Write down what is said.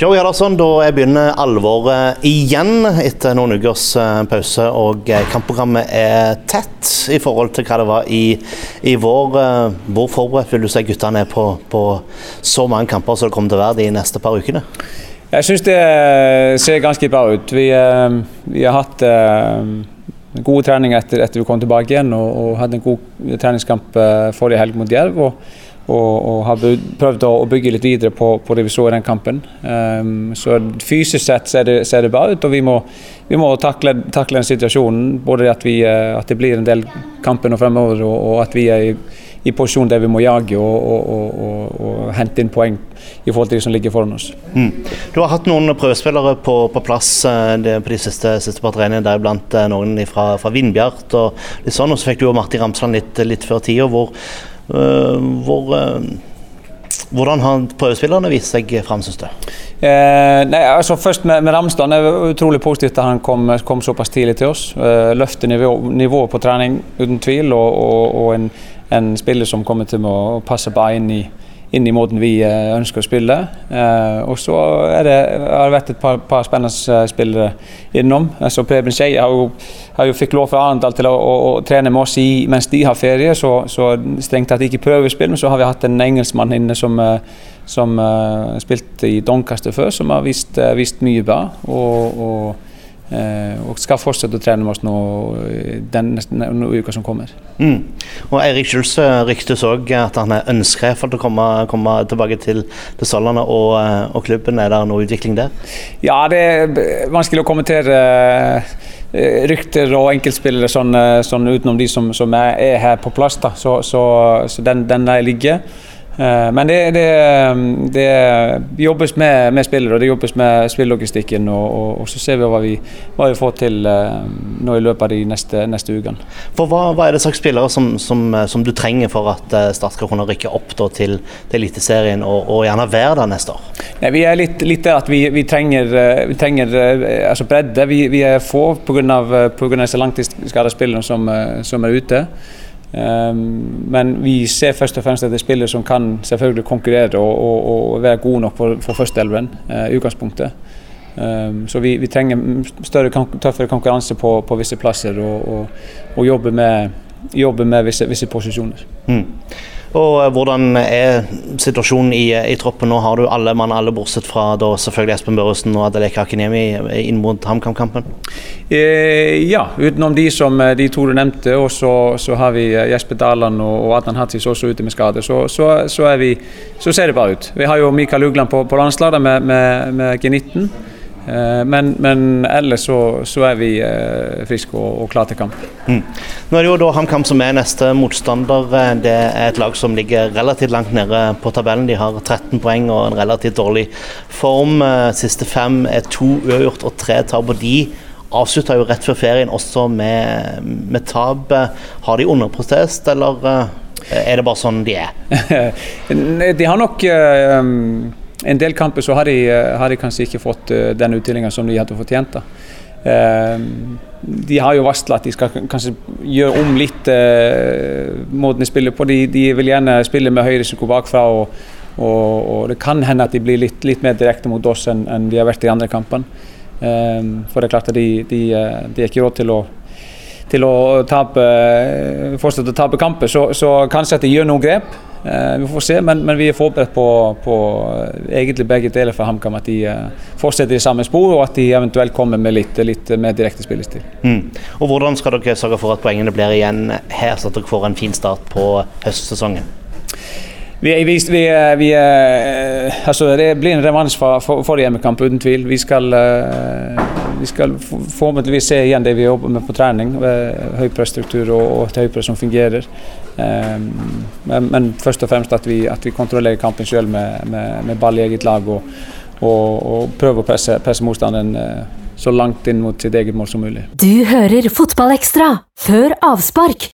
Joe Hjaldarsson, da begynner alvoret igjen etter noen ukers eh, pause. Og eh, kampprogrammet er tett i forhold til hva det var i, i vår. Eh, hvor forberedt vil du si guttene er på, på, så mange kamper som det kommer til å være de neste par ukene? Jeg syns det ser ganske bra ut. Vi, vi har hatt gode treninger etter, at vi kom tilbake igjen, og, og hadde en god treningskamp forrige helg mot Jerv. Og, og har prøvd å, bygge litt videre på, på det vi så i den kampen. Um, så Fysisk sett ser det, ser det bra ut, og vi må, vi må takle, takle, den situasjonen. Både at, vi, eh, at, det blir en del kamper fremover, og, og at vi er i, i posisjon der vi må jage og, hente inn poeng i forhold til de som ligger foran oss. Mm. Du har hatt noen prøvespillere på, på plass det, på de siste, siste par treningene, deriblant eh, noen fra, fra Vindbjart. og litt sånn, og Så fikk du og Martin Ramsland litt, litt før tida. Hvor, Eh, hvor, eh, hvordan har prøvespillerne vist seg fram, syns du? Eh, nei, altså først med, med Ramsdal er det utrolig positivt at han kom, kom såpass tidlig til oss. Eh, løfter nivå, nivået på trening uten tvil, og, og, og en, en, spiller som kommer til å passe bra inn i, inn i måten vi eh, ønsker å spille. Eh, og så har det vært et par, par spennende eh, spillere innom. Altså Preben Skei har, har, jo fikk lov fra Arendal til å, å, å, trene med oss i, mens de har ferie, så, så strengt tatt ikke prøvespill. Men så har vi hatt en engelskmann inne som, som uh, spilte i Doncaster før, som har vist, vist mye bra. og, og og skal fortsette å trene med oss nå den neste uka som kommer. Mm. Og Eirik Schulze ryktes òg at han ønsker for å komme, komme tilbake til, til Sørlandet og, eh, og, klubben. Er det noe utvikling der? Ja, det er vanskelig å kommentere eh, rykter og enkeltspillere sånn, sånn utenom de som, som, er her på plass. Da. Så, så, så den, den der ligger. Eh, men det, det, det, jobbes med, med spillere og det jobbes med spillelogistikken. Og, og, og, så ser vi hva vi, hva vi får til eh, nå i løpet av de neste, neste ukene. For hva, hva, er det slags spillere som, som, som, du trenger for at eh, Start skal kunne rykke opp da, til, til Eliteserien og, og, gjerne være der neste år? Nei, vi er litt, litt der at vi, vi trenger, vi trenger altså bredde. Vi, vi er få pga. disse langtidsskadede spillerne som, som er ute. Um, men vi ser først og fremst etter spillere som kan selvfølgelig konkurrere og, og, og være gode nok for, for førsteelveren uh, i utgangspunktet. Um, så vi, vi, trenger større, tøffere konkurranse på, på visse plasser og, og jobbe med, jobbe med visse, visse posisjoner. Mm. Og eh, Hvordan er situasjonen i, i, troppen? Nå har du alle mann alle bortsett fra da selvfølgelig Espen Børresen og Adeleke Hakenemi inn mot HamKam-kampen? Eh, ja, utenom de som eh, de to du nevnte. Og så, så har vi eh, Jesper Daland og, og Adnan Hatzis også ute med skade. Så, så, så, vi, så, ser det bra ut. Vi har jo Mikael Ugland på, på landslaget med, med, med G19. Eh, men, men, ellers så, så, er vi eh, friske og, og klare til kamp. Mm. Nå er det jo da HamKam som er neste motstander. Eh, det er et lag som ligger relativt langt nede på tabellen. De har 13 poeng og en relativt dårlig form. Siste fem er to uavgjort og tre tap. Og de avslutta jo rett før ferien også med, med tap. Har de underprotest, eller er det bare sånn de er? de har nok um en del kamper så har de, eh, har de kanskje ikke fått uh, den utdelinga som de hadde fortjent. da. de har jo varsla at de skal kanskje gjøre om litt uh, måten de spiller på. De, de, vil gjerne spille med høy risiko bakfra. Og, og, og, det kan hende at de blir litt, litt mer direkte mot oss enn, enn de har vært i andre kampene. Um, for det er klart at de, de, de er ikke råd til å til å tape, fortsette å tape kamper, så, så kanskje at de gjør noen grep. Eh, vi får se, men, men vi er forberedt på, på, egentlig begge deler for HamKam. At de uh, fortsetter i samme spor, og at de eventuelt kommer med litt, litt mer direkte spillestil. Mm. Og Hvordan skal dere sørge for at poengene blir igjen her, så at dere får en fin start på høstsesongen? Vi, vi, vi, vi altså Det blir en revansj for, for, for hjemmekamp, uten tvil. Vi skal, vi skal forhåpentligvis se igjen det vi jobber med på trening. Høypresstruktur og, og et høypress som fungerer. Ehm, men, men, først og fremst at vi, at vi kontrollerer kampen selv med, med, med, ball i eget lag og, og, og prøver å presse, presse motstanderen eh, så langt inn mot sitt eget mål som mulig. Du hører Fotballekstra før avspark